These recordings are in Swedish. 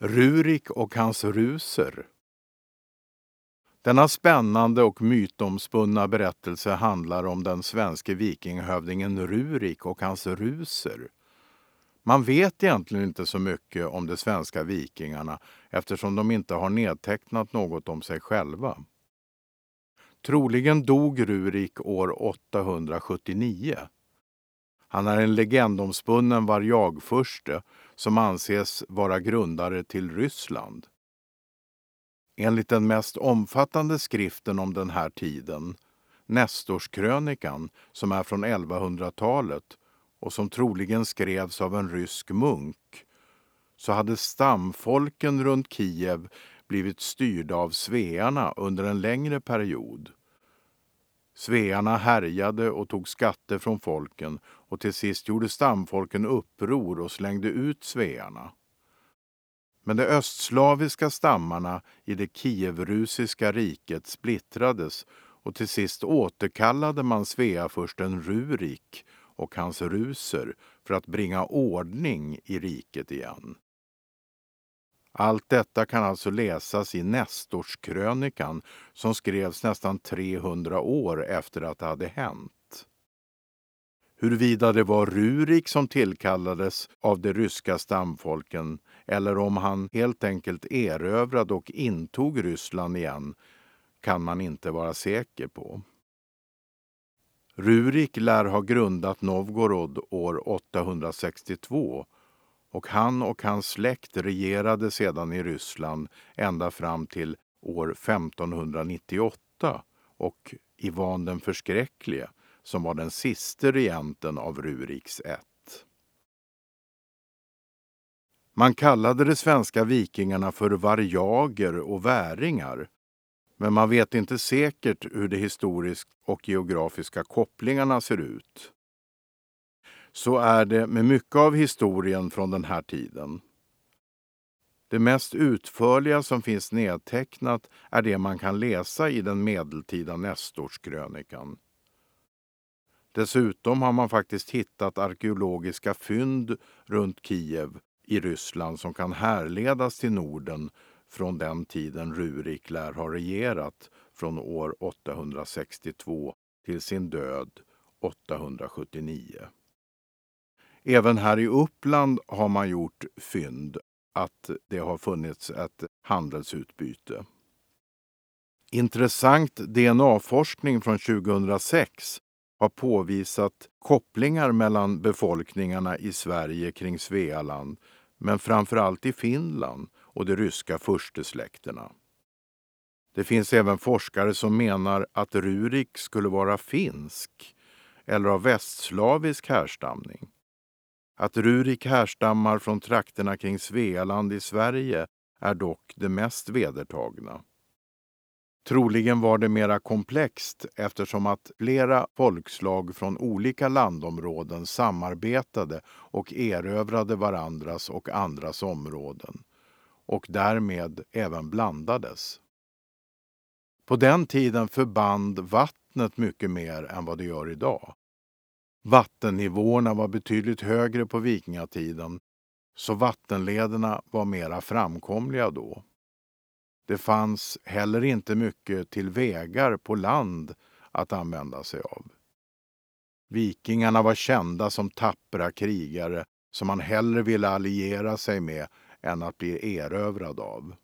Rurik och hans ruser. Denna spännande och mytomspunna berättelse handlar om den svenske vikinghövdingen Rurik och hans ruser. Man vet egentligen inte så mycket om de svenska vikingarna eftersom de inte har nedtecknat något om sig själva. Troligen dog Rurik år 879. Han är en legendomspunnen varjagfurste som anses vara grundare till Ryssland. Enligt den mest omfattande skriften om den här tiden, Nestorskrönikan, som är från 1100-talet och som troligen skrevs av en rysk munk, så hade stamfolken runt Kiev blivit styrda av svearna under en längre period. Svearna härjade och tog skatter från folken och till sist gjorde stamfolken uppror och slängde ut svearna. Men de östslaviska stammarna i det kievrusiska riket splittrades och till sist återkallade man Sveafursten Rurik och hans ruser för att bringa ordning i riket igen. Allt detta kan alltså läsas i Nestorskrönikan som skrevs nästan 300 år efter att det hade hänt. Huruvida det var Rurik som tillkallades av de ryska stamfolken eller om han helt enkelt erövrade och intog Ryssland igen kan man inte vara säker på. Rurik lär ha grundat Novgorod år 862 och han och hans släkt regerade sedan i Ryssland ända fram till år 1598 och Ivan den förskräcklige som var den siste regenten av Ruriks ett. Man kallade de svenska vikingarna för varjager och väringar men man vet inte säkert hur de historiska och geografiska kopplingarna ser ut. Så är det med mycket av historien från den här tiden. Det mest utförliga som finns nedtecknat är det man kan läsa i den medeltida Nestorskrönikan. Dessutom har man faktiskt hittat arkeologiska fynd runt Kiev i Ryssland som kan härledas till Norden från den tiden Rurik lär ha regerat från år 862 till sin död 879. Även här i Uppland har man gjort fynd att det har funnits ett handelsutbyte. Intressant DNA-forskning från 2006 har påvisat kopplingar mellan befolkningarna i Sverige kring Svealand men framförallt i Finland och de ryska furstesläkterna. Det finns även forskare som menar att Rurik skulle vara finsk eller av västslavisk härstamning. Att Rurik härstammar från trakterna kring Svealand i Sverige är dock det mest vedertagna. Troligen var det mera komplext eftersom att flera folkslag från olika landområden samarbetade och erövrade varandras och andras områden och därmed även blandades. På den tiden förband vattnet mycket mer än vad det gör idag. Vattennivåerna var betydligt högre på vikingatiden så vattenlederna var mera framkomliga då. Det fanns heller inte mycket till vägar på land att använda sig av. Vikingarna var kända som tappra krigare som man hellre ville alliera sig med än att bli erövrad av.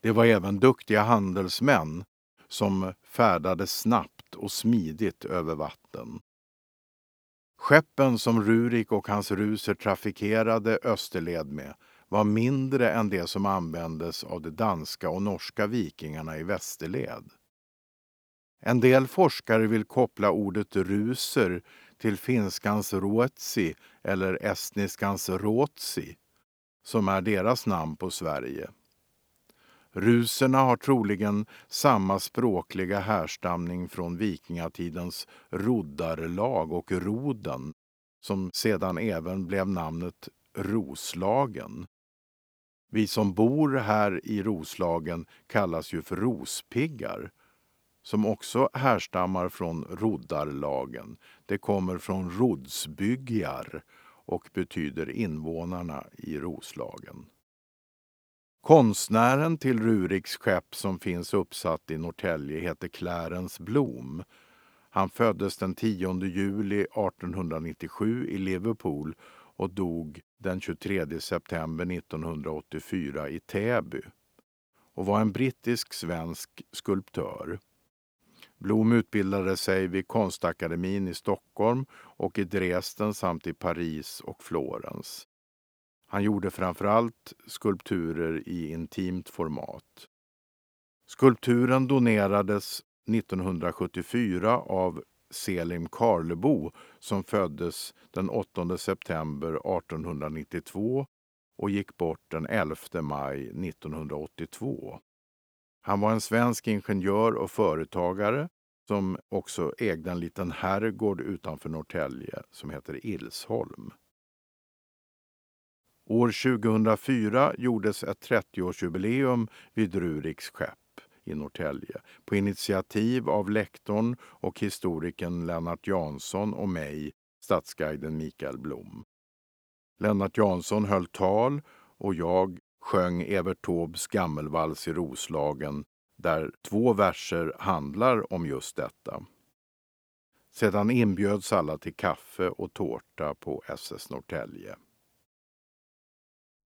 Det var även duktiga handelsmän som färdades snabbt och smidigt över vatten. Skeppen som Rurik och hans ruser trafikerade Österled med var mindre än det som användes av de danska och norska vikingarna i västerled. En del forskare vill koppla ordet ruser till finskans ruotsi eller estniskans ruotsi, som är deras namn på Sverige. Ruserna har troligen samma språkliga härstamning från vikingatidens roddarlag och roden, som sedan även blev namnet Roslagen. Vi som bor här i Roslagen kallas ju för rospiggar som också härstammar från roddarlagen. Det kommer från rodsbyggjar och betyder invånarna i Roslagen. Konstnären till Ruriks skepp som finns uppsatt i Norrtälje heter Clarence Blom. Han föddes den 10 juli 1897 i Liverpool och dog den 23 september 1984 i Täby och var en brittisk-svensk skulptör. Blom utbildade sig vid Konstakademin i Stockholm och i Dresden samt i Paris och Florens. Han gjorde framförallt skulpturer i intimt format. Skulpturen donerades 1974 av Selim Karlebo som föddes den 8 september 1892 och gick bort den 11 maj 1982. Han var en svensk ingenjör och företagare som också ägde en liten herrgård utanför Norrtälje som heter Ilsholm. År 2004 gjordes ett 30-årsjubileum vid Ruriks skepp i Norrtälje på initiativ av lektorn och historikern Lennart Jansson och mig, stadsguiden Mikael Blom. Lennart Jansson höll tal och jag sjöng Evert Taubes gammelvals i Roslagen där två verser handlar om just detta. Sedan inbjöds alla till kaffe och tårta på SS Norrtälje.